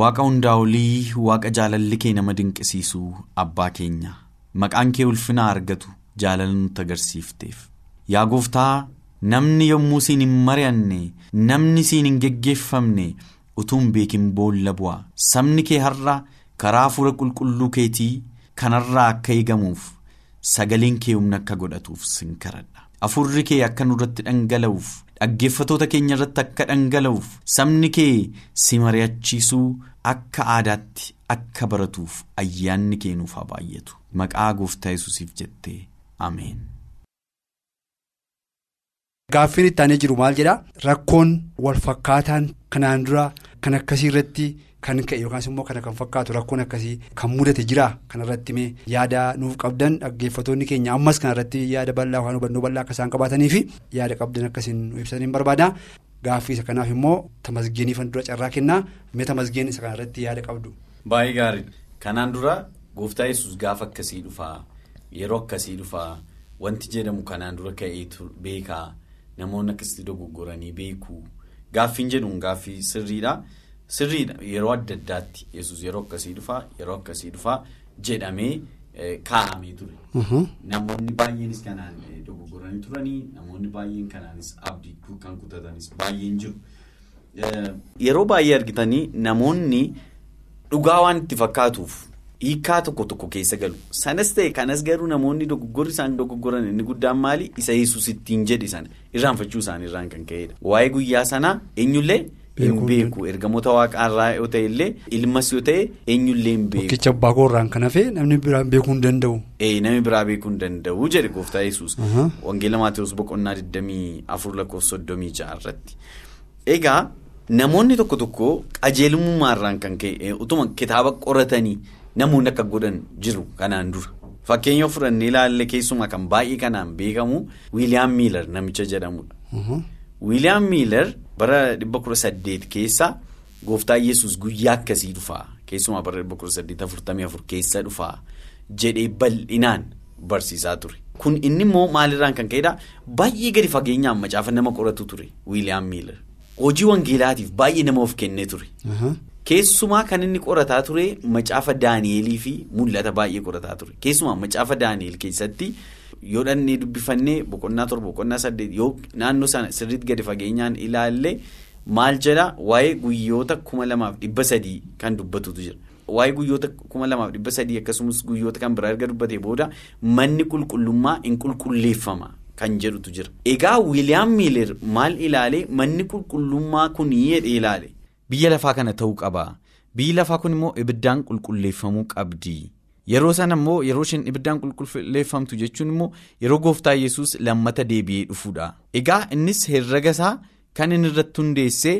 Waaqa hundaa olii waaqa jaalalli kee nama dinqisiisu abbaa keenya. Maqaan kee ulfinaa argatu jaalala nutti agarsiifteef. Yaa gooftaa namni yommuu siin hin mari'anne namni siin hin geggeeffamne utuu hin beekin boolla bu'a. Sabni kee har'a karaa hafuura qulqulluu keetii kanarraa akka eegamuuf sagaleen kee humna akka godhatuuf sin kadhadha hafuurri kee akka nurratti dhangala'uuf. Dhaggeeffatoota keenya irratti akka dhangala'uuf sabni kee si mari'achiisuu akka aadaatti akka baratuuf ayyaanni kee nuuf haa baay'atu maqaa gooftaa yesuusiif jettee. Ameen. Gaaffiin itti aanee jiru maal jedhaa rakkoon wal fakkaataan kanaan dura kan akkasii irratti kan ka'e yookaas immoo kana kan fakkaatu rakkoon akkasii kan mudate jira. Kanarratti mee yaada nuuf qabdan dhaggeeffatoonni keenya ammas kanarratti yaada bal'aa yookaan hubannoo bal'aa akka isaan qabaatanii fi yaada qabdan akkasiin nu ibsanii barbaada. Gaaffii isa kanaaf immoo tamasgeenii fan dura carraa kennaa mee tamasgeen isa kanarratti yaada qabdu. Baay'ee gaariidha. Kanaan dura gooftaa yesus gaafa akkasii dhufaa yeroo akkasii dhufaa wanti jedhamu kanaan dura ka'ee beekaa. Namoonni akkasitti dogoggoranii beekuu. Gaaffiin jedhuun gaaffii sirriidha. Sirriidha yeroo adda addaatti yesus yeroo akkasii dhufaa yeroo akkasii dhufaa jedhamee kaa'amee ture. Namoonni baay'eenis kanaan dogoggoranii turanii namoonni baay'een kanaanis abdii kan kutatanis baay'een jiru. Yeroo baay'ee argitanii namoonni dhugaa waan itti fakkaatuuf hiikaa tokko tokko keessa galu. Sanas ta'e kanas garuu namoonni dogoggorri isaan dogoggoran inni guddaan maali isa yesus ittiin jedhi sana irraanfachuu isaaniirraan kan ka'edha. Waa'ee guyyaa sanaa eenyullee. Beeku ergamoota waaqaarraa yoo ta'e illee ilmas yoo ta'e eenyullee hin beeku. Tokkicha abbaa koorraan kan hafe namni biraa beekuu hin danda'u. Namni biraa beekuu hin danda'u jedhe gooftaa yesus Wangeela Maatewos boqonnaa 24 lakkoofsa 36 irratti. Egaa namoonni tokko tokko qajeelummaarraan kan ka'e utuma kitaaba qoratanii namoonni akka godhan jiru kanaan dura. Fakkeenya fudhannee ilaalle keessumaa kan baay'ee kanaan beekamu Wiiliyaam Miilar namicha jedhamudha. Wiiliyaam Miilar bara 1800 keessa gooftaa yesus guyyaa akkasii dhufaa keessumaa bara 1844 keessa dhufaa jedhee bal'inaan barsiisaa ture. Kun inni immoo maalirraan kan ka'edhaa baay'ee gadi fageenyaan macaafa nama qoratu ture Wiiliyaam Miilar. Hojii wangeelaatiif baay'ee nama of kennee ture. Keessumaa kan inni qorataa ture macaafa Daani'eelii fi mul'ata baay'ee qorataa ture. Keessumaa macaafa Daani'eel keessatti. Yoo dhannee dubbifannee boqonnaa torba boqonnaa saddeet yoo naannoo sana sirriitti gadi fageenyaan ilaalle maal jedha waa'ee guyyoota kuma lamaaf dhibba sadii kan dubbatutu jira. Waa'ee guyyoota kuma lamaaf dhibba sadii akkasumas guyyoota kan biraa erga dubbatee booda manni qulqullummaa hin qulqulleeffama kan jedhutu jira. Egaa Wiiliyaam Miiler maal ilaale manni qulqullummaa kun jedhee ilaale biyya lafaa kana ta'uu qaba. Biyyi lafaa kun immoo ibiddaan qulqulleeffamuu qabdi. Yeroo sana immoo yeroo isheen ibiddaan qulqulleeffamtu jechuun immoo yeroo gooftaa yesus lammata deebi'ee dhufuudha. Egaa innis herrega isaa kan inni irratti hundeessee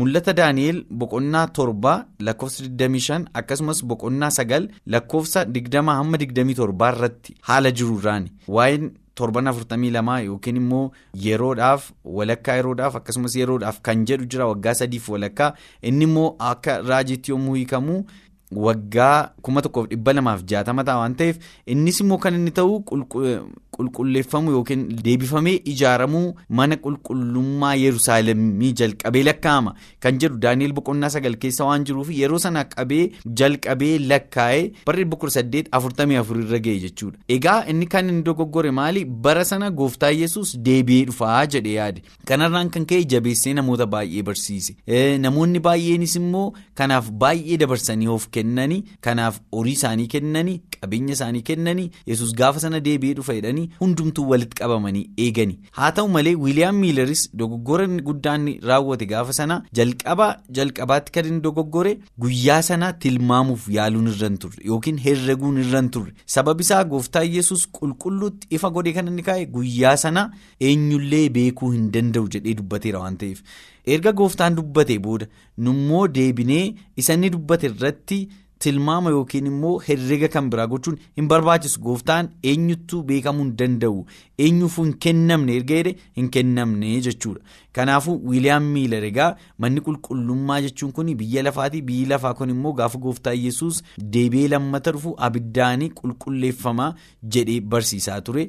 mul'ata Daani'eel boqonnaa torba lakkoofsa 25 akkasumas boqonnaa 9 lakkoofsa 20 hamma 27 irratti haala jiruudhaani. Waa'een torban 42 yookiin immoo yeroodhaaf walakkaa yeroodhaaf akkasumas yeroodhaaf kan jedhu jira waggaa sadiif walakkaa inni immoo akka raajiitti yommuu hiikamu. Waggaa kuma tokkoof dhibba lamaaf jaatama ta'a waan ta'eef innis immoo kan inni ta'u qulqulleeffamuu yookiin deebifamee ijaaramuu mana qulqullummaa Yerusaalemii jalqabee lakkaa'ama. Kan jedhu Daani'eel boqonnaa sagal keessa waan jiruuf yeroo sana qabee jalqabee lakkaa'ee afurtamii afur irra ga'e jechuudha. Egaa inni kan inni dogoggore maali? Bara sana gooftaa yesus deebi'ee dhufaa jedhee yaade. Kanarraan kan ka'e jabeessee namoota baay'ee barsiise. Namoonni baay'eenis immoo kanaaf baay'ee dabarsanii of kennanii kanaaf horii isaanii kennanii qabeenya isaanii kennanii yesus gaafa sana deebi'ee dhufa jedhanii hundumtuu walitti qabamanii eegani haa ta'u malee wiiliyaam miilaris dogoggora guddaan raawwate gaafa sana jalqaba jalqabaatti kan inni dogoggore guyyaa sana tilmaamuuf yaaluun irra hin turre yookiin herreguun irra hin turre sababi isaa gooftaa yesus qulqulluutti ifa godhe kan inni kaa'e guyyaa sana eenyullee beekuu hin danda'u jedhee dubbateera waan ta'eef. Erga gooftaan dubbate booda nummoo deebinee isa inni dubbate irratti tilmaama yookiin immoo herrega kan biraa gochuun hin barbaachisu gooftaan eenyuttuu beekamuu hin danda'u. Eenyuufuu hin kennamne erga jedhe hin kennamne jechuudha. Kanaafuu wiiliyaam miilar egaa manni qulqullummaa jechuun kun biyya lafaati biyyi lafaa kun immoo gaafa gooftaa yesus deebi'ee lammata dhufu abiddaanii qulqulleeffamaa jedhee barsiisaa ture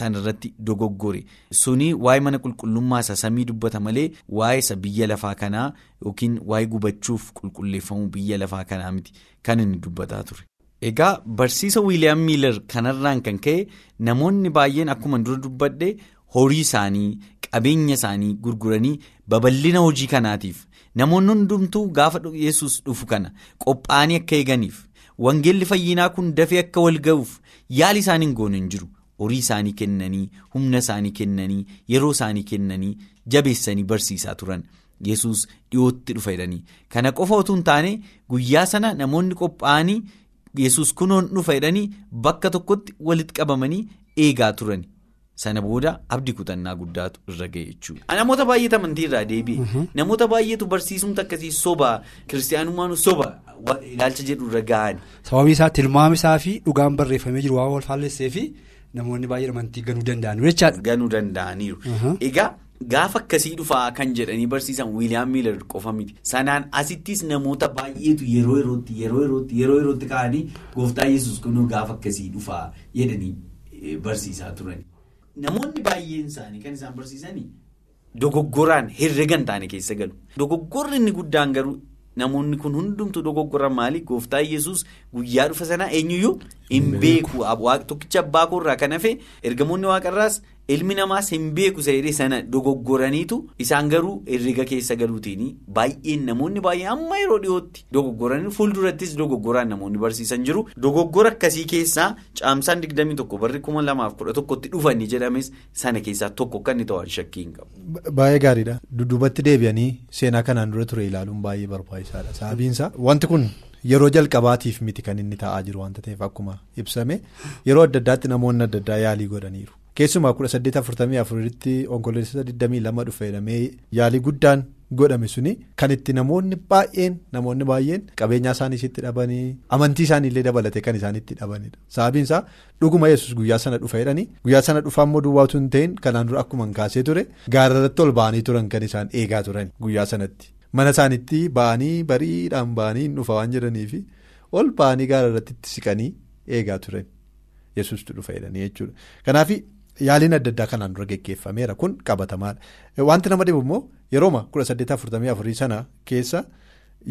sanarratti dogoggore. Suni waa'ee mana qulqullummaa isa samii dubbata malee waa'ee isa biyya lafaa kanaa yookiin waa'ee gubachuuf qulqulleeffamuu biyya lafaa kanaa miti kan inni dubbataa ture. Egaa barsiisa wiiliyaam miilar kanarraan kan ka'e namoonni baay'een akkuma dura dubbadhe horii isaanii qabeenya isaanii gurguranii babal'ina hojii kanaatiif namoonni hundumtuu gaafa yesus dhufu kana qophaa'anii akka eeganiif wangeelli fayyinaa kun dafee akka wal ga'uuf yaali isaanii hin goone hin jiru horii isaanii kennanii humna isaanii kennanii yeroo isaanii kennanii jabeessanii barsiisaa turan. Yesus dhiyootti dhufa jedhanii kana qofa otoo hin taane guyyaa sana namoonni qophaa'anii yesus kunoon dhufa jedhanii bakka tokkotti walitti qabamanii eegaa turan sana booda abdii kutannaa guddaatu irra ga'e jechuudha. namoota baay'eetu amantii irraa deebi'e namoota baay'eetu barsiisumti akkasii soba kiristaanummaan soba ilaalcha jedhu irra ga'ani. sababii isaa tilmaami isaa fi dhugaan barreeffamee jiru waan wal faallessee fi namoonni baay'een amantii ganuu danda'aniiru jechaadha. ganuu danda'aniiru egaa. Gaafa akkasii dhufaa kan jedhanii barsiisan wiiliyaam miilar qofa miti sanaan asittis namoota baay'eetu yeroo yerootti yeroo yerootti yeroo yerootti ka'anii gooftaa yesus kunuu gaafa akkasii dhufaa jedhanii barsiisaa turani. Namoonni baay'een isaanii kan isaan barsiisanii dogoggoraan herrega hin taane keessa galu. Dogoggorri inni guddaan garuu namoonni kun hundumtuu dogoggoran maali gooftaa yesus guyyaa dhufa sanaa eenyuyyuu? Hin beeku. tokkicha abbaa koorraa kan hafe ergamoonni waaqarraas. Ilmi namaas hin beeku seeree sana dogoggoraniitu isaan garuu herrega keessa galuutiin baay'een namoonni baay'een amma yeroo dhiyootti dogoggoranii fuuldurattis dogoggoraan namoonni barsiisan jiru dogoggora akkasii keessaa caamsaan 21 barri 2011tti dhufanii jedhames sana keessaa tokko kan inni ta'an shakkii hin qabu. Baay'ee gaariidha dudduubatti deebi'anii seenaa kanaan dura ture ilaaluun baay'ee barbaachisaadha sababiinsa wanti kun. Yeroo jalqabaatiif miti kan inni ta'aa jiru wanta ta'eef akkuma ibsame yeroo adda addaatti namoonni adda addaa yaalii godhaniiru. Keessumaa kudha saddeet afurtamii afuritti onkoloolessa digdamii lama dhufe jedhamee yaalii guddaan godhame suni kan itti namoonni baay'een namoonni baay'een qabeenyaa isaanii itti dhabanii amantii isaaniillee dabalate kan isaan itti dhabanidha. Sababiinsaa dhuguma yesus guyyaa sana dhufa jedhanii guyyaa sana dhufaa immoo duwwaatu hin ta'in kanaan dura akkuma kaasee ture gaararratti ol ba'anii turan kan isaan eegaa turan guyyaa sanatti. Mana isaaniitti ba'anii bariidhaan ba'anii hin dhufa waan jedhaniif ol ba'anii gaararratti siqanii eegaa turan yesustu dhufa jedhanii jechuudha. Yaaliin adda addaa kanaan dura geggeeffameera kun qabatamaadha. Wanti nama dhibu immoo yerooma kudha saddeet afurtamii afurii sana keessa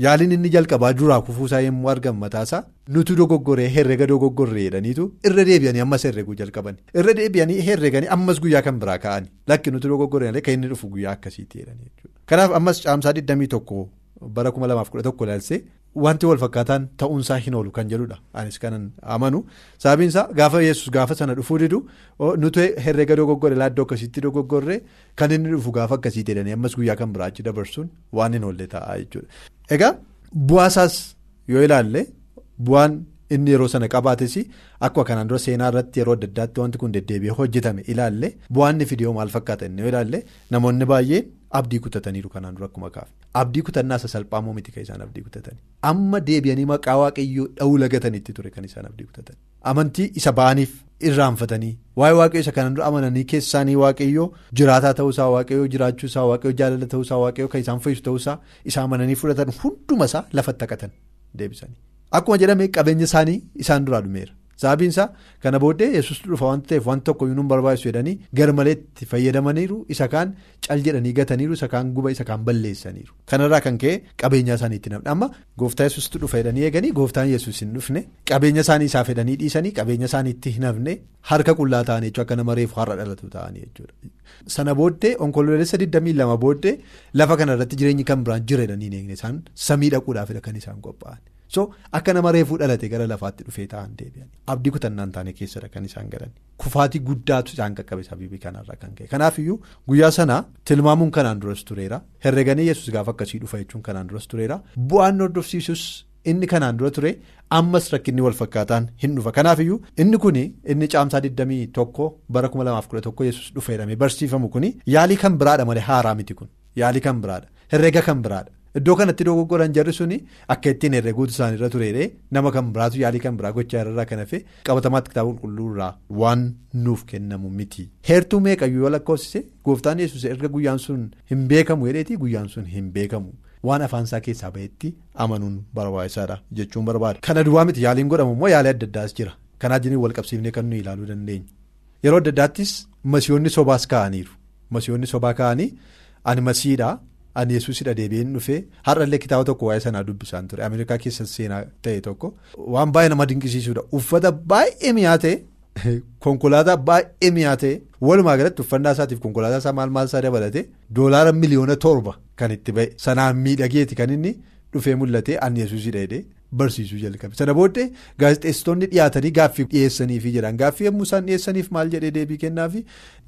yaaliin inni jalqabaa duraa kufuusaa yommuu argan mataasaa nutu dogoggoree herrega dogoggorree jedhaniitu irra deebi'anii ammas herreguu jalqaban irra deebi'anii herreganii ammas guyyaa kan biraa ka'anii lakki nutu dogoggoree kan inni dhufu guyyaa akkasiitti jedhanii. Kanaaf ammas caamsaa 21 bara 2011 ilaalsee wanti wal fakkaataan ta'uunsaa hin oolu kan jedhudha anis kanan amanu sababiinsaa gaafa yesus gaafa sana dhufuu didu nuti herrega dogoggore laaddoo akkasiitti dogoggorree kan inni dhufu gaafa akkasiitti jedhanii ammas guyyaa kan biraa achi dabarsuun waan hin oolle ta'a jechuudha. Egaa bu'aasaas yoo ilaalle bu'aan inni yeroo sana qabaates akkuma kanaan dura seenaa irratti yeroo adda addaatti wanti kun deddeebi'ee hojjetame ilaalle bu'aan inni fidee maal fakkaata inni ilaalle namoonni baay'een abdii kutataniiru kanaan dura akkuma kaafne abdii kutannaa isa salphaamoo miti kan isaan abdii kutatanii? Amma deebi'anii maqaa waaqayyoo dha'uu lagatanitti ture kan isaan abdii kutatan. Amantii isa ba'aniif irraanfatanii waa'ee waaqayyoo isa kanaan dura amananii keessaanii waaqayyoo jiraataa ta'uusaa waaqayyoo jiraachuusaa waaqayyoo jaalala ta'uusaa waaqayyoo kan isaan fayyisu ta'uusaa isa amananii fudhatan hunduma isaa lafatti haqatan deebisanii. Akkuma jedhame qabeenya isaanii isaan duraa dhumeera. Sababiinsaa kana booddee yesus dhufa wanta ta'eef wanta tokko yuunuun barbaachisu jedhanii garmaleetti fayyadamaniiru isa kaan cal jedhanii gataniiru isa kaan guba isa kaan balleessaniiru. Kanarraa kan ka'e qabeenya isaanii itti namni amma gooftaa yesustu dhufa jedhanii eeganii gooftaan yesus hin dhufne qabeenya isaanii isaa fedhanii dhiisanii qabeenya isaanii itti hin hafne harka qullaa ta'anii jechuudha akka nama reefu har'a dhalatu ta'anii jechuudha. Sana booddee onkoloolessa 22 booddee lafa kanarratti jireenyi kan biraan jira jedhanii eegne isaan samii dhaquudhaafidha kan isaan qophaa'an. So akka nama reefuu dhalate gara lafaatti dhufee ta'an deebi'an. Abdii kutannaan taane keessadha kan isaan galan. Kufaatii guddaatu isaan qaqqabe sababii kanarraa kan ka'e kanaafiyyuu guyyaa sana tilmaamuun kanaan duras tureera herreganii yesus gaafa akkasii dhufa jechuun kanaan duras tureera bu'aan hordofsiisus inni kanaan dura ture ammas rakkinni wal fakkaataan hin dhufa. Kanaafiyyuu inni kun inni caamsaa 21 bara 2011 yesus dhufa jedhamee barsiifamu kun yaalii kan biraadha malee haaraa miti kun. Yaalii kan biraadha. Herrega kan biraadha. Iddoo kanatti dogoggoran jarri suni akka ittiin herreguutu isaanirra tureedhe nama kan biraatu yaalii kan biraa gochaa irraa kan hafe qabatamaatti kitaaba qulqulluurraa waan nuuf kennamu miti. Heertuu meeqayyuu yoo lakkoofsise gooftaan yesus erga guyyaan sun hin beekamu jedheeti guyyaan sun hin beekamu waan afaan isaa keessaa bahetti amanuun barbaachisaadha jechuun barbaada. Kana duwwaa miti yaaliin godhamu immoo yaalii adda addaas jira kanaa jiniin wal qabsiifnee kan nuyi ilaaluu dandeenyu yeroo adda addaattis masiyoonni sobaas kaa'aniiru masiyoonni sobaa kaa'anii ani masiidhaa. Ani yesuusidha deebiin dhufee har'allee kitaaba tokko waa'ee sanaa dubbisaan ture. Ameerikaa keessa seenaa ta'e tokko waan baay'ee nama dinqisiisuudha uffata baay'ee mi'aa ta'e konkolaataa baay'ee mi'aa ta'e walumaa galatti uffannaa isaatiif konkolaataa isaa maal maal isaa dabalate doolaara miliyoona torba kan itti ba'e sanaan miidhageeti kan inni dhufee mul'ate ani yesuusidha jedhee barsiisuu jalqabe. Sana booddee gaazexeessitoonni dhiyaatanii gaaffii dhiyeessaniifi jedhan. Gaaffii yommuu isaan dhiyeessaniif maal jedhee deebii kennaafi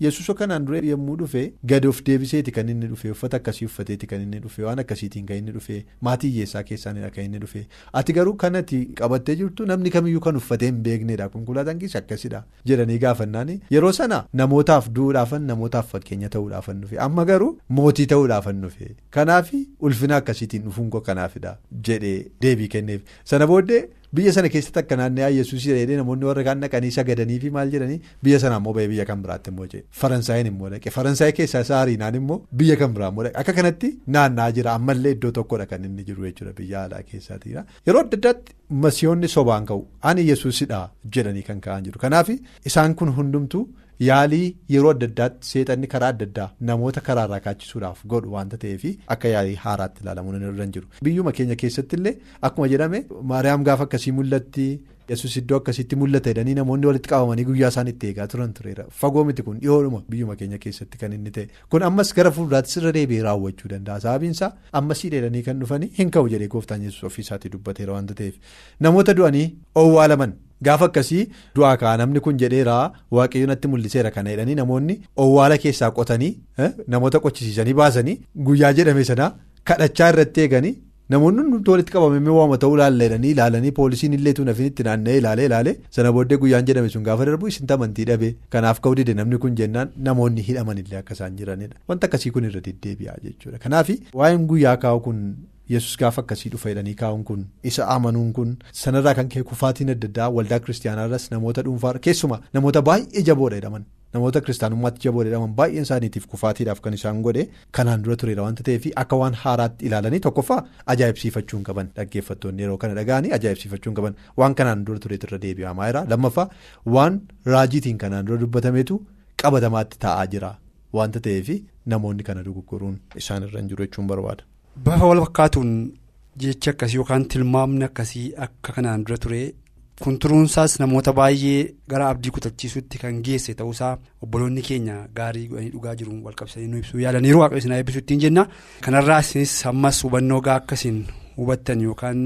yesuusa kanaan dura yommuu dhufe gadi of deebiseeti kan inni dhufe uffata akkasii uffateeti kan inni dhufe waan akkasiitiin kan inni dhufe maatii hiyyeessaa keessaanidha kan inni dhufe. Ati garuu kanatti qabattee jirtu namni kamiyyuu kan uffatee hin beeknedha konkolaataan keessa akkasidha jedhanii gaafannaan yeroo sana namootaaf du'uudhaafan namootaaf fakkeenya ta'uudhaafan dhufe. Amma garuu mootii ta'uudhaafan dhufe. Kanaaf ulfina akkasiitiin dhufuun koo kanaafidha jedhee deebii kenneef. Sana booddee biyya sana keessatti akka naanna'aa yesuus jedhee namoonni warra kaan dhaqanii sagadanii fi maal jedhanii biyya sana immoo ba'ee biyya kan biraatti immoo jedhe Faransaayeen immoo dhaqe Faransaay keessaa isaa hariinaan immoo biyya kan biraa immoo dhaqe akka kanatti naanna'aa jira ammallee iddoo tokkodha kan inni jiru jechuudha biyya alaa keessaatiidha. Yeroo adda addaatti masiyoonni sobaan ka'u ani yesuusidha jedhanii kan ka'an jiru kanaaf isaan kun hundumtuu. Yaalii yeroo adda addaatti seexanni karaa adda addaa namoota karaarraa kaachisuudhaaf godhu waanta ta'eef akka yaalii haaraatti ilaalamuun irra hin jiru. Biyyuma keenya keessatti illee akkuma jedhame Maariyaam gaafa akkasii mul'atti yesus iddoo akkasitti mul'ata jedhanii namoonni walitti qabamanii guyyaa isaan itti eegaa turan tureera. Fagoo miti kun dhiyoodhuma biyyuma keenya keessatti kan inni ta'e. Kun ammas gara fuulduraattis irra deebi'ee raawwachuu danda'a. Sababiinsaa ammasii dheedanii kan dhufanii hin ka'u jedhee gooftaan yesus ofiisaatii dubbateera waanta ta'eef. Namoota du'anii owwaalaman. Gaafa akkasii du'aa ka'a. Namni kun jedheera waaqayyoon natti mul'iseera kana jedhanii namoonni owwaala keessaa qotanii namoota qochisiisanii baasanii guyyaa jedhame sana kadhachaa irratti eeganii namoonni hundumtuu walitti qabamee waama ta'uu ilaalanii ilaalanii poolisiin illee tuun hafiin itti naanna'ee ilaalee ilaalee sana booddee guyyaan jedhame sun gaafa darbu isin amantii dhabe kanaaf ka'uu dide. Namni kun jennaan namoonni hidhaman illee akka isaan jiranidha. Wanta akkasii kun irra deddeebi'a jechuudha. Kanaaf waa'een guyyaa kaa'u kun. Yesus gaafa akkasii dhufa jedhanii kaa'uun kun isa amanuun kun sanarraa kan ka'e kufaatiin adda addaa waldaa kiristaanaarras namoota dhuunfaa keessumaa namoota baay'ee jaboodha jedhaman namoota kiristaanummaatti jaboodha jedhaman baay'een isaaniitiif kufaatiidhaaf kan isaan godhe kanaan dura tureera wanta ta'eef akka waan haaraatti ilaalanii tokkoffaa ajaa'ibsiifachuu hin qaban. Dhaggeeffattoonni yeroo kana dhaga'anii ajaa'ibsiifachuu hin qaban. Waan kanaan dura tureetu irra deebi'amaa jira lammaffaa waan raajiitiin kanaan dura dubbatameetu qabatamaatti taa'aa jira wanta ta'eef namoonni kana dogoggoruun isaan irra hin jiru jechuun barbaada. Bafa wal fakkaatuun jechi akkasii yookaan tilmaamni akkasii akka kanaan dura ture kun turuunsaas namoota baay'ee gara abdii kutachiisutti kan geesse ta'uusaa obboloonni keenya gaarii godhanii dhugaa jiru walqabsanii nu ibsuu yaalaniiru. Waaqayyo isin eebbisu ittiin jenna. Kanarraa isinis ammas hubannoo gaa akkasiin hubattan yookaan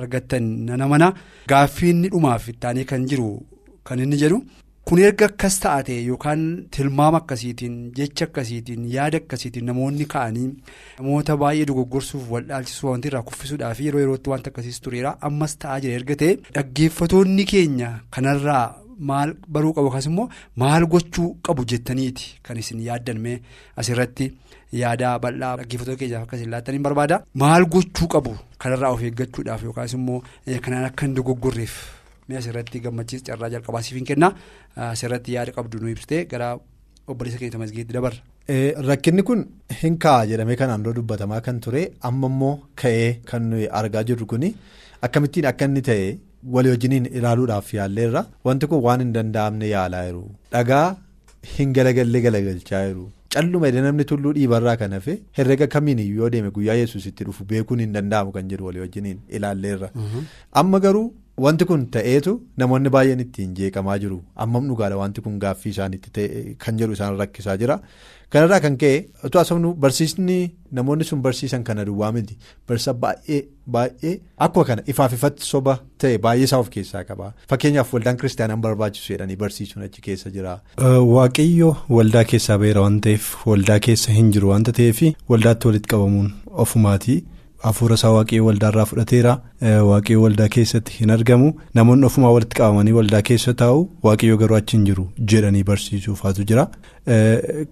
argattan nana mana. Gaaffii inni dhumaaf ittaanee kan jiru kan inni jedhu. Kun erga akkas taate yookaan tilmaama akkasiitiin jecha akkasiitiin yaada akkasiitiin namoonni ka'anii namoota baay'ee dogoggorsuuf waldhaalchisuu wanti irraa kuffisuudhaaf yeroo yerootti wanta akkasiis tureera. Ammas ta'aa jira. Erga ta'e dhaggeeffatoonni keenya kanarraa maal baruu qabu? Akkasumas immoo maal gochuu qabu jettaniiti? Kan isin yaaddanme asirratti yaada bal'aa dhaggeeffatoota keenyaaf akkasiin laattaniin barbaada. Maal gochuu qabu kanarraa of eeggachuudhaaf yookaas immoo kanaan akka hin dogoggorreef. Mee asirratti gammachiis carraa jalqabaa siif hin kenna asirratti yaada qabdu nu ibsite gara obboleessa keenya masgeetti dabarra. Rakkinni kun hin ka'a jedhamee kanaan dura dubbatamaa kan ture amma immoo ka'ee kan argaa jirru kuni akkamittiin akka inni ta'e walii wajjiniin ilaaluudhaaf yaalleerra wanti kun waan hin danda'amne yaalaa jiru dhagaa hin galagallee galagalchaa jiru. Calluma namni tulluu dhiibarraa kan hafe herrega kamiin yoo deeme guyyaa yesuus itti dhufu beekuun hin danda'amu kan jedhu walii wajjiniin ilaalleerra. Amma garuu wanti kun ta'eetu namoonni baay'een ittiin jeeqamaa jiru ammam dhugaadha wanti kun gaaffii isaaniitti ta'e kan jedhu isaan rakkisaa jira. Kanarraa kan ka'e otoo asumnu barsiisni namoonni sun barsiisan kana duwwaa miti barsiisa baay'ee baay'ee akkuma kana ifaaf ifatti soba ta'e baay'ee isaa of keessaa qaba fakkeenyaaf waldaan kiristaanaan barbaachisu jedhanii barsiisuun achi keessa jira. Waaqayyo waldaa keessaa beera waan ta'eef waldaa keessa hin jiru waanta ta'eef waldaatti walitti qabamuun ofumaati. Hafuura isaa waaqayyo waldaarraa fudhateera waaqayyo waldaa keessatti hin argamu. Namoonni ofumaa walitti qabamanii waldaa keessa taa'u waaqayyo garuu achi hin jiru jedhanii barsiisuufaatu jira.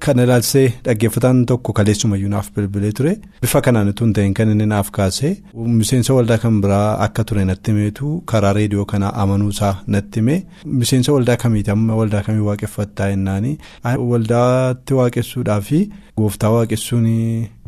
Kana ilaalsee dhaggeeffataan tokko kaleessumayyuu naaf bilbilee ture. Bifa kanaan hin ta'in kan inni naaf kaasee miseensa waldaa kan biraa akka ture natti himeetu karaa reediyoo kanaa amanuusaa natti hime miseensa waldaa kamiiti? Amma waldaa kamii waaqeffattaa jennaani waldaatti waaqessuudhaa fi gooftaa waaqessuun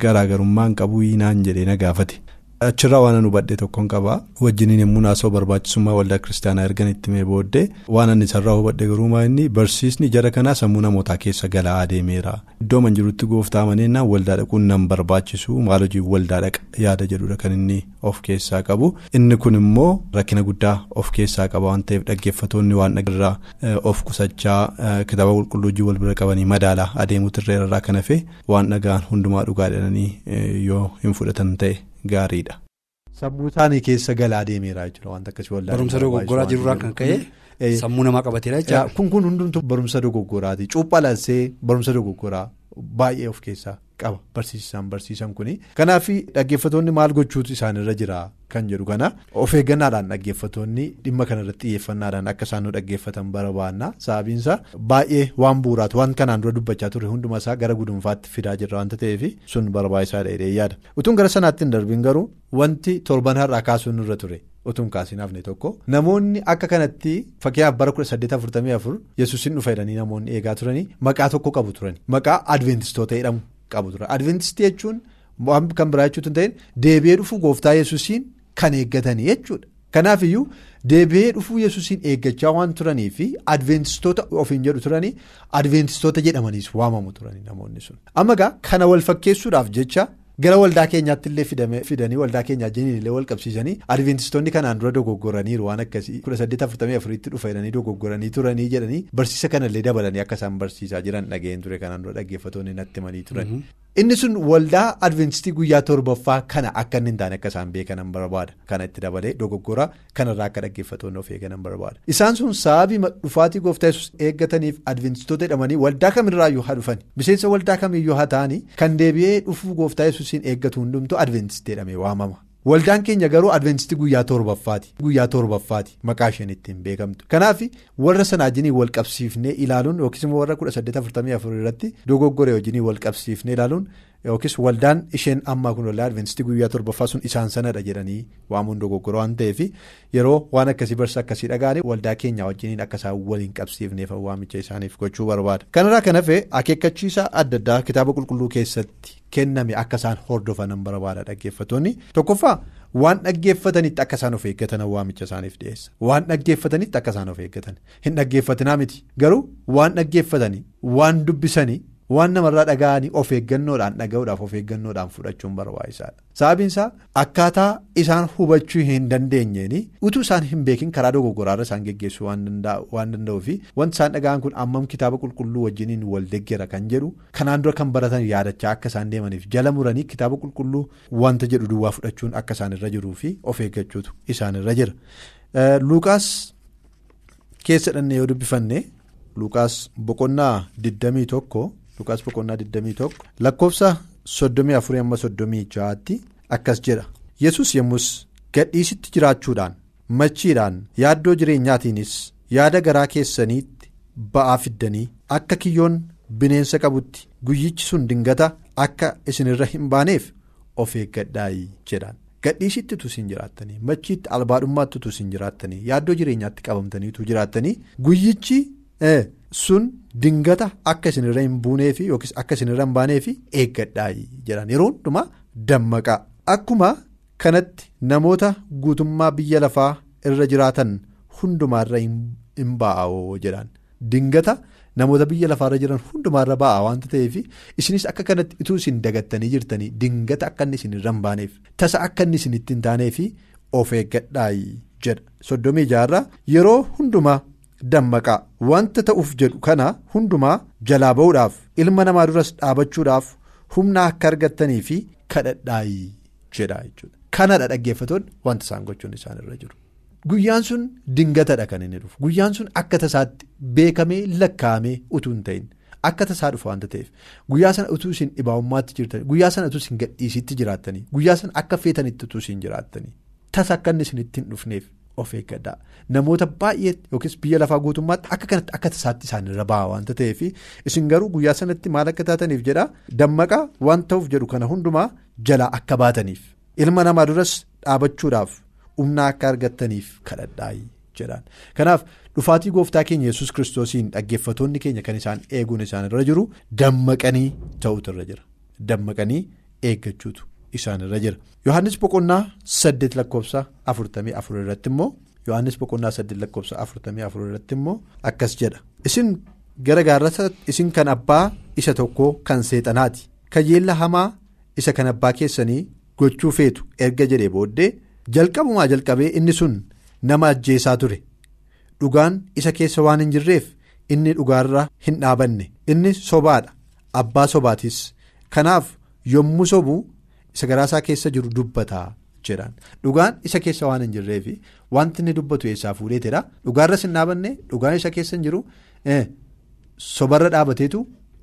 garaagarummaan qabu naan jedhee na gaafate. Achirraa waan nu hubadhe tokkoon qaba. Wajjiniin yommuu naasoo barbaachisummaa waldaa kiristaanaa ergan itti mee booddee waan ani isarraa hubadhe garuu inni barsiisni jara kanaa sammuu namootaa keessa galaa adeemeera. Iddoo man jirutti gooftaa amaneenaan waldaa dhaquun nan barbaachisu maal hojii waldaa dhaqa yaada jedhudha kan inni of keessaa qabu. Inni kun immoo rakkina guddaa of keessaa qaba waan ta'eef dhaggeeffatoonni waan dhagirraa of qusachaa kitaaba qulqulluu wal bira qabanii madaalaa adeemuutu irra kan hafe waan dhagaan hundumaa dhugaa jedhanii yoo hin fudhatan ta'e. Gaariidha. Sammuu isaanii keessa galaa deemeera jechuudha. Barumsa dogoggoraa jirurraa kan ka'e sammuu namaa qabateera jechuudha. Kun kun hundumtuu barumsa dogoggoraati. Cuuphaa laalsee barumsa dogoggoraa baay'ee of keessaa qaba barsiisaan barsiisan kuni. Kanaaf dhaggeeffatoonni maal gochuutu isaanirra jira kan jedhu kana of eeggannaadhaan dhaggeeffatoonni dhimma kanarratti xiyyeeffannaadhaan akka isaan nu dhaggeeffatan barbaanna sababiinsa baay'ee waan bu'uuraatu waan kanaan dura dubbachaa turre hunduma isaa gara gudunfaatti fidaa jirra wanta ta'eef sun barbaachisaadha jedhee yaada utuun gara sanaatti hin darbiin garuu wanti torban har'aa kaasuun irra ture. Otuun kaasiin hafne tokko namoonni akka kanatti fakkeenyaaf bara 1844 yesuusin dhufa jedhanii namoonni eegaa turanii maqaa tokko qabu turani maqaa adventistoota jedhamu qabu turan adventistii jechuun kan biraa jechuutu hin ta'in deebi'ee dhufuu gooftaa yesuusiin kan eeggatanii jechuudha. Kanaaf iyyuu deebi'ee dhufuu yesuusiin eeggachaa waan turanii fi adventistoota ofiin jedhu turanii adventistoota jedhamaniis waamamu turanii namoonni sun. Amma egaa kana wal fakkeessuudhaaf jecha. Gara waldaa keenyaatti illee fidanii waldaa keenyaa jiniin illee wal qabsiisanii adventistoonni kanaan dura dogoggoraniiru waan akkasii kudha saddeet afurtamii afuriitti dhufa jedhanii dogoggoranii turanii jedhanii barsiisa kanallee dabalanii akka isaan barsiisaa jiran dhaga'een ture kanaan dura dhaggeeffatoonni natti himanii turan. Inni sun waldaa adventistii guyyaa torbaffaa kana akka inni hin taane akka isaan beekanan barbaada kana itti dabalee dogoggora kanarraa akka dhaggeeffatoonni of eeganan barbaada. Isaan sun sababii dhufaatii gooftaa yesus eeggataniif adventistoota jedhamanii waldaa kamirraayyuu haa dhufani miseensa waldaa kamiyyuu haa ta'anii kan deebi'ee dhufuu gooftaa yesuusiin eeggatu hundumtuu adventistii jedhamee waamama. Waldaan keenya garuu adventistii guyyaa torbaffaati guyyaa torbaffaati maqaa isheen ittiin beekamtu. Kanaaf warra sanaa wajjinii wal qabsiifnee ilaaluun yookiis immoo warra kudha saddeet afurtamii afur irratti dogoggoree wajjinii wal qabsiifnee ilaaluun yookiis waldaan isheen ammaa kun waldaa adventistii guyyaa torbaffaa sun isaan sanadha jedhanii waamuun dogoggora waan ta'eef yeroo waan akkasii barsa akkasii dhagaane waldaa keenya wajjiniin akka isaan waliin qabsiifneef waamicha isaaniif gochuu barbaada. Kanarraa kan hafe akeekkachiisa adda addaa kitaaba qulqulluu keessatti. Kenname akka isaan hordofanan barbaada dhaggeeffatoonni tokkoffaa waan dhaggeeffatanitti akka isaan of eeggatan waamicha isaaniif dhiyeessa waan dhaggeeffatanitti akka isaan of eeggatan hin dhaggeeffatinaa miti garuu waan dhaggeeffatanii waan dubbisanii waan namarraa dhaga'anii of eeggannoodhaan dhaga'uudhaaf of eeggannoodhaan fudhachuun barbaachisaadha. Sababiin isaa akkaataa isaan hubachuu hin dandeenyeen utuu isaan hin beekin karaa dogoggoraarra isaan geggeessuu waan danda'uu fi wanti isaan dhaga'an kun ammam kitaaba qulqulluu wajjiniin wal deggera kan jedhu kanaan dura kan baratan yaadachaa akka isaan deemaniif jala muranii kitaaba qulqulluu wanta jedhu duwwaa fudhachuun akka isaan irra jiruu fi of eeggachuutu isaan irra jira. Luukaas keessa dhannee yoo dubbifanne Luukaas boqonnaa 21. Lukaas boqonnaa 21 lakkoofsa 34 amma 36tti akkas jedha yesus yommus gadhiisitti jiraachuudhaan machiidhaan yaaddoo jireenyaatiinis yaada garaa keessaniitti ba'aa fiddanii akka kiyyoon bineensa qabutti guyyichi sun dingata akka isinirra hin baaneef of eeggadhaayi jedhaan gadhiisitti utuu isin jiraattanii machiitti albaadhummaatti utuu isin jiraattanii yaaddoo jireenyaatti qabamtanii utuu jiraattanii guyyichi. Sun dingata akka isinirra hin buunee fi yookiis akka isinirra hin baanee fi eeggadhaayi jedhan. Yeroo hundumaa dammaqaa akkuma kanatti namoota guutummaa biyya lafaa irra jiraatan hundumaarra hin ba'aawoo jedhan. Dingata namoota biyya lafaarra jiran hundumaarra ba'aa waanta ta'eef isinis akka kanatti ituu isin dagattanii jirtanii dingata akka inni isinirra hin baaneef tasa akka inni isinitti hin taaneef of eeggadhaayi jedha. Soddomii jaarraa yeroo hundumaa dammaqaa. Wanta ta'uuf jedhu kana hundumaa jalaa ba'uudhaaf ilma namaa duras dhaabachuudhaaf humna akka argattanii fi kadhadhaayii jedha jechuudha. Kanadha dhaggeeffatoonni wanta isaan gochuun isaan irra jiru. Guyyaan sun dingatadha kan inni dhufu. Guyyaan sun akka tasaatti beekamee lakkaa'amee utuu hin ta'in. Akka tasaa dhufa wanta ta'eef. Guyyaa sana utuu isin dhibaa'ummaatti jirtanii guyyaa sana utuu isin gadhiisitti jiraattanii guyyaa sana akka feetanitti utuu isin jiraattanii tasa akka inni isinitti hin dhufneef of eeggadhaa namoota baay'ee yookiis biyya lafaa guutummaatti akka kanatti akka tasaatti isaanirra ba'a wanta ta'eef isin garuu guyyaa sanatti maal akka taataniif jedha? Dammaqaa waan ta'uuf jedhu kana hundumaa jalaa akka baataniif. Ilma namaa duras dhaabachuudhaaf. humna akka argattaniif kadhadhaayi jedhaan kanaaf dhufaatii gooftaa keenya yesus kiristoosiin dhaggeeffatoonni keenya kan isaan eeguun isaan irra jiru dammaqanii ta'utu irra jira. Dammaqanii eeggachuutu isaan irra jira. Yohannis boqonnaa saddeet lakkoofsa afurtamii afur irratti immoo yohannis boqonnaa saddeet lakkoofsa afurtamii afur irratti immoo akkas jedha. Isin gara gaarrata isin kan abbaa isa tokkoo kan seexanaati. Kajeella hamaa isa kan abbaa keessanii gochuu feetu erga jedhee booddee. jalqabumaa jalqabee inni sun nama ajjeesaa ture. Dhugaan isa keessa waan hin jirreef inni dhugaarra hin dhaabanne. Inni sobaadha. Abbaa sobaatis kanaaf yommuu sobu isa garaasaa keessa jiru dubbataa jedhaan dhugaan isa keessa waan hin jirreef wanti inni dubbatu eessaa fuudheetedha dhugaarras hin dhaabanne dhugaan isa keessa hin jiru sobarra dhaabateetu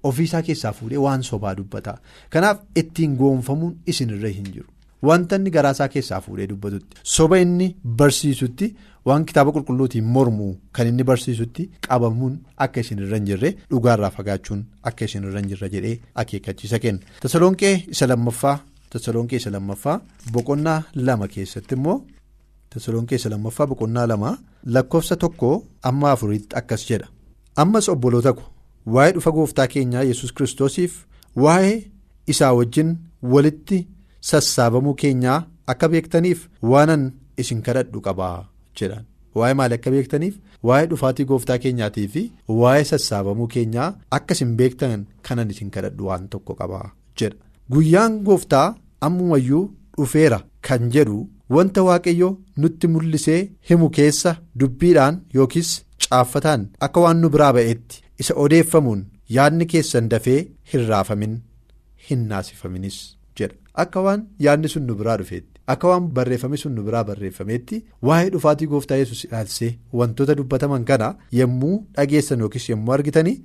ofiisaa keessaa fuudhee waan sobaa dubbataa kanaaf ittiin goonfamuun isinirra hin jiru. Wanta inni garaasaa keessaa fuudhee dubbatutti soba inni barsiisutti waan kitaaba qulqulluutiin mormuu kan inni barsiisutti qabamuun akka isin irra hin jirre dhugaarraa fagaachuun akka isin irra hin jirre jedhee akeekkachiisa kenna. Tasalonqee isa lammaffaa Tasalonqee isa lammaffaa boqonnaa lama keessatti immoo Tasalonqee isa lammaffaa boqonnaa lama lakkoofsa tokko amma afuriitti akkas jedha. Ammas obboloota ko waa'ee dhufa gooftaa keenyaa yesus kiristoosiif waa'ee isaa wajjin walitti. Sassaabamuu keenyaa akka beektaniif waanan isin kadhadhu qabaa jedhaan waa'ee maali akka beektaniif waa'ee dhufaatii gooftaa keenyaatii fi waa'ee sassaabamuu keenyaa akka isin beektan kanan isin kadhadhu waan tokko qabaa jedha guyyaan gooftaa ammumayyuu dhufeera kan jedhu wanta waaqayyo nutti mul'isee himu keessa dubbiidhaan yookiis caaffataan akka waan nu biraa ba'eetti isa odeeffamuun yaadni keessan dafee hin raafamin hin naasifaminis. Akka waan yaadni sun nu biraa dhufeetti akka waan barreeffame sun nu biraa barreeffameetti waa'ee dhufaatii gooftaa yesus ilaalsee wantoota dubbataman kana yommuu dhageessan yookiis yommuu argitanii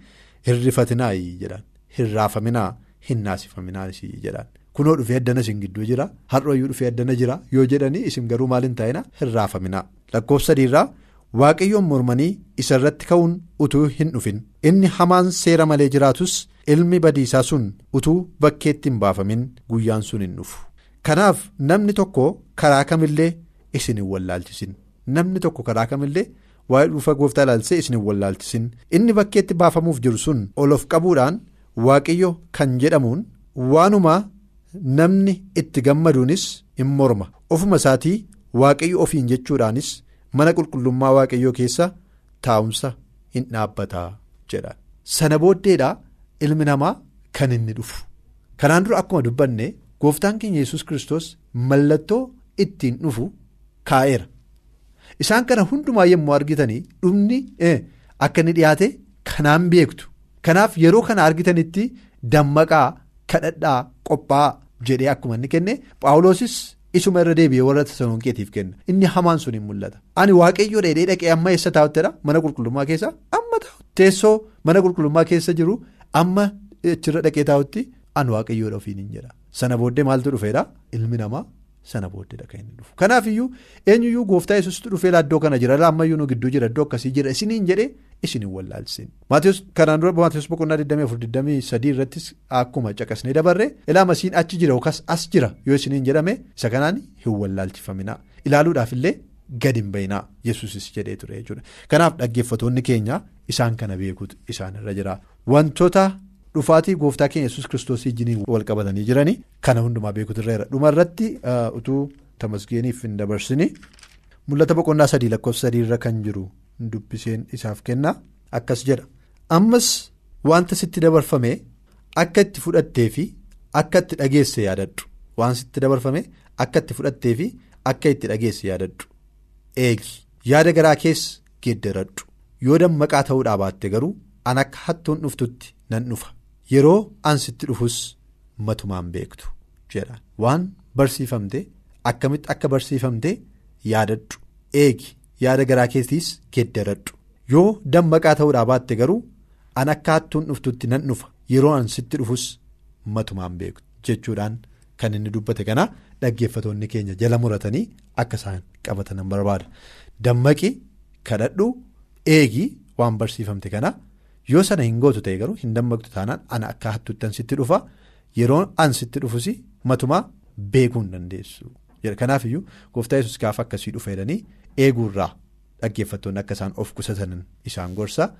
hirrifatinaa jedhaan hirraafaminaa hin naasifaminaa jedhaan. Kunoo dhufee addana isin gidduu jira. Har'ooyyuu dhufee addana jira. Yoo jedhanii isin garuu maal hin taa'ina? Hirraafaminaa lakkoofsa sadiirraa waaqayyoon mormanii isa irratti ka'uun utuu hin dhufin. Inni hamaan seera malee jiraatus. ilmi badiisaa sun utuu bakkeetti hin baafamin guyyaan sun hin dhufu. Kanaaf namni tokko karaa kamillee isin hin wallaalchisin. Namni tokko karaa kamillee waa'ee dhufa gooftaa ilaalchisee isin hin wallaalchisin. Inni bakkeetti baafamuuf jiru sun ol of qabuudhaan waaqayyo kan jedhamuun waanuma namni itti gammaduunis hin morma. Ofuma isaatii waaqayyo ofiin jechuudhaanis mana qulqullummaa waaqayyoo keessa taa'umsa hin dhaabbataa jedha sana booddeedhaa. ilmi namaa kan inni dhufu. Kanaan dura akkuma dubbanne gooftaan keenya yesus kristos mallattoo ittiin dhufu kaa'eera. Isaan kana hundumaa yommuu argitanii dhumni akka inni dhiyaate kanaan beektu kanaaf yeroo kana argitanitti dammaqaa kadhadhaa qophaa'aa jedhee akkuma inni kenne paawuloosis isuma irra deebi'ee warra tasalonqeetiif kenna inni hamaan sun hin mul'ata. Ani waaqayyoo dheedhee dhaqee amma eessa taa'uttedha mana qulqullummaa keessa amma teessoo mana qulqullummaa keessa jiru. amma achirra dhaqee taa'utti an waaqayyoodha ofiin hin jedha. Sana booddee maaltu dhufeedha ilmi namaa sana booddeedha kan inni dhufu. Kanaaf iyyuu eenyuyyuu gooftaa yesuusitu dhufee iddoo kana jira. Ammayyuu nu gidduu jira. Iddoo akkasii jira. Isiniin jedhee isin hin wallaalchisin kanaan dura maatiyoos boqonnaa 24-23 irrattis akkuma caqasnee dabarre ilaa masiin achi jira yookaas as jira yoo isiniin jedhame isa kanaan hin wallaalchifaminaa. Ilaaluudhaaf illee gadi hin bayinaa yesuusis jedhee ture jechuudha. Kanaaf dhaggeeffatoonni keenya isaan kana beekuutu isaan irra jira. Wantoota dhufaatii gooftaa keenya yesus kiristoos wajjiniin wal qabatanii jiranii kana hundumaa beekuutu irra dhuma irratti utuu tamasgeeniif hin dabarsini. Mul'ata boqonnaa sadii lakkoofsa sadii irra kan jiru dubbiseen isaaf kenna akkas jedha. Ammas wanta sitti dabarfame akka itti fudhattee fi akka itti dhageesse yaadadhu. Waan sitti dabarfame akka itti fudhattee fi akka itti dhageesse yaadadhu. Eegi yaada garaa keessa geeddaradhu. Yoo dammaqaa ta'uudhaa baatte garuu an akka hattuun dhuftutti nan dhufa yeroo an sitti dhufus matumaan beektu jedha. Waan barsiifamte akkamitti akka barsiifamte yaadadhu. Eegi yaada garaa keessiis geeddaradhu yoo dammaqaa ta'uudhaa baatte garuu an akka hattuun dhuftutti nan dhufa. Yeroo an sitti dhufus matumaan beektu jechuudhaan kan inni dubbate kana dhaggeeffatoonni keenya jala muratanii akka isaan qabatan barbaada. Dammaqi kadhadhu eegi waan barsiifamte kana yoo sana hin gootu ta'e garuu hin dammaqtu taanaan ana akka hattuutti an sitti dhufa. Yeroo an sitti dhufus matumaa beekuu hin dandeessu. Kanaaf iyyuu gooftaa yesus gaafa akkasii dhufa jedhanii eeguurraa dhaggeeffattoonni akka isaan of qusatan isaan gorsa.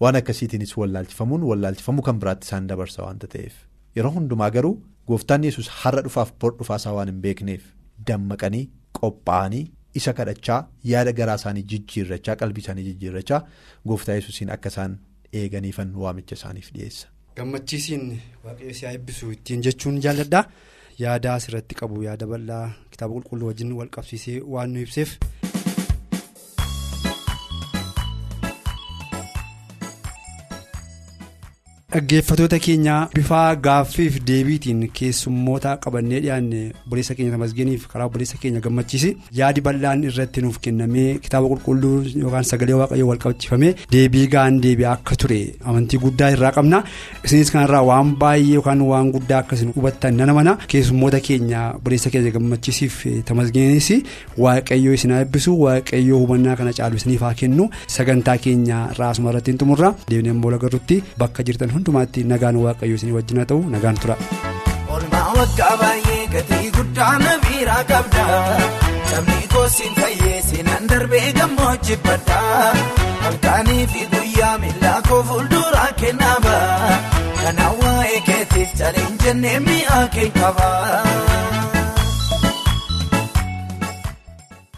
Waan akkasiitiinis wallaalchifamuun wallaalchifamuu kan biraatti isaan dabarsa waanta ta'eef. Yeroo hundumaa garuu gooftaan yesus har'a dhufaaf bor dhufaasaa waan hin beekneef dammaqanii qophaa'anii isa kadhachaa yaada garaa isaanii jijjiirrachaa qalbii isaanii jijjiirrachaa gooftaa yesusiin akka isaan eeganiifan waamicha isaaniif dhiyeessa. gammachiisiin waaqayyo si haa eebbisu ittiin jechuun jaalladha yaada asirratti qabu yaada bal'aa kitaaba qulqulluu wajjin wal qabsiisee waan nu ibseef. Dhaggeeffatoota keenya bifa gaaffiif deebiitiin keessummoota qabannee dhiyaanne obboleessa keenya tamasgeeniif karaa obboleessa keenya gammachiisi. Yaadi bal'aan irratti nuuf kennamee kitaaba qulqulluu yookaan sagalee waaqayyoo wal qabsiifamee deebii gaan deebi'aa akka ture amantii guddaa irraa qabna. Isinis kanarraa waan baay'ee yookaan waan guddaa akkasiin hubattan nana mana. Keessummoota keenya obboleessa keenya gammachiisiif tamasgeenis waaqayyoo isin eebbisu waaqayyoo hubannaa kana caalu isiniif haa kennu. Sagantaa keenya raasuma irratti hin xumurra deemneen hundumaatti nagaan waaqayyo isin wajjin haa ta'u nagaan tura. Olmaa waggaa baay'ee gatii guddaa na biiraa qabda. Sabni koosiin fayyee seenaan darbee gammoojji badda. Halkanii fi guyyaa miillaa koo fuulduraa kennaaba. Kanaan waa'ee keetiif caliin jennee mi'aa kee qaba.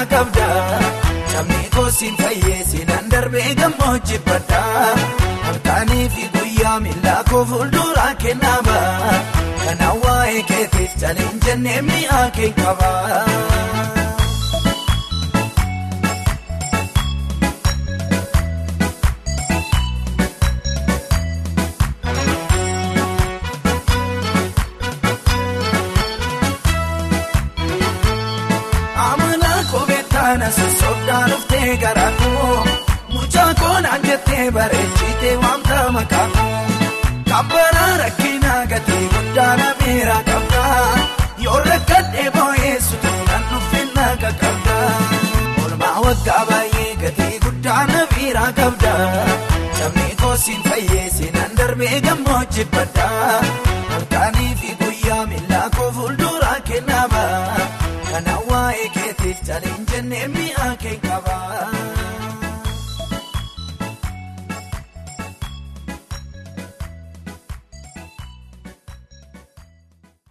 na biiraa qabda sabni koosiin fayyee seenaan darbee gammoojji badda halkanii fi guyyaa miillaa koo fuulduraa kennaaba. Kanaan waa'ee keetiif caliin jennee mi'aa kee qaba. Koosiin fayyee seenaan darbee gammoojji badda halkanii fi guyyaa miillaa koo fuulduraa kennaaba kanaan waa'ee keetiif caliin jennee mi'aa kee qaba.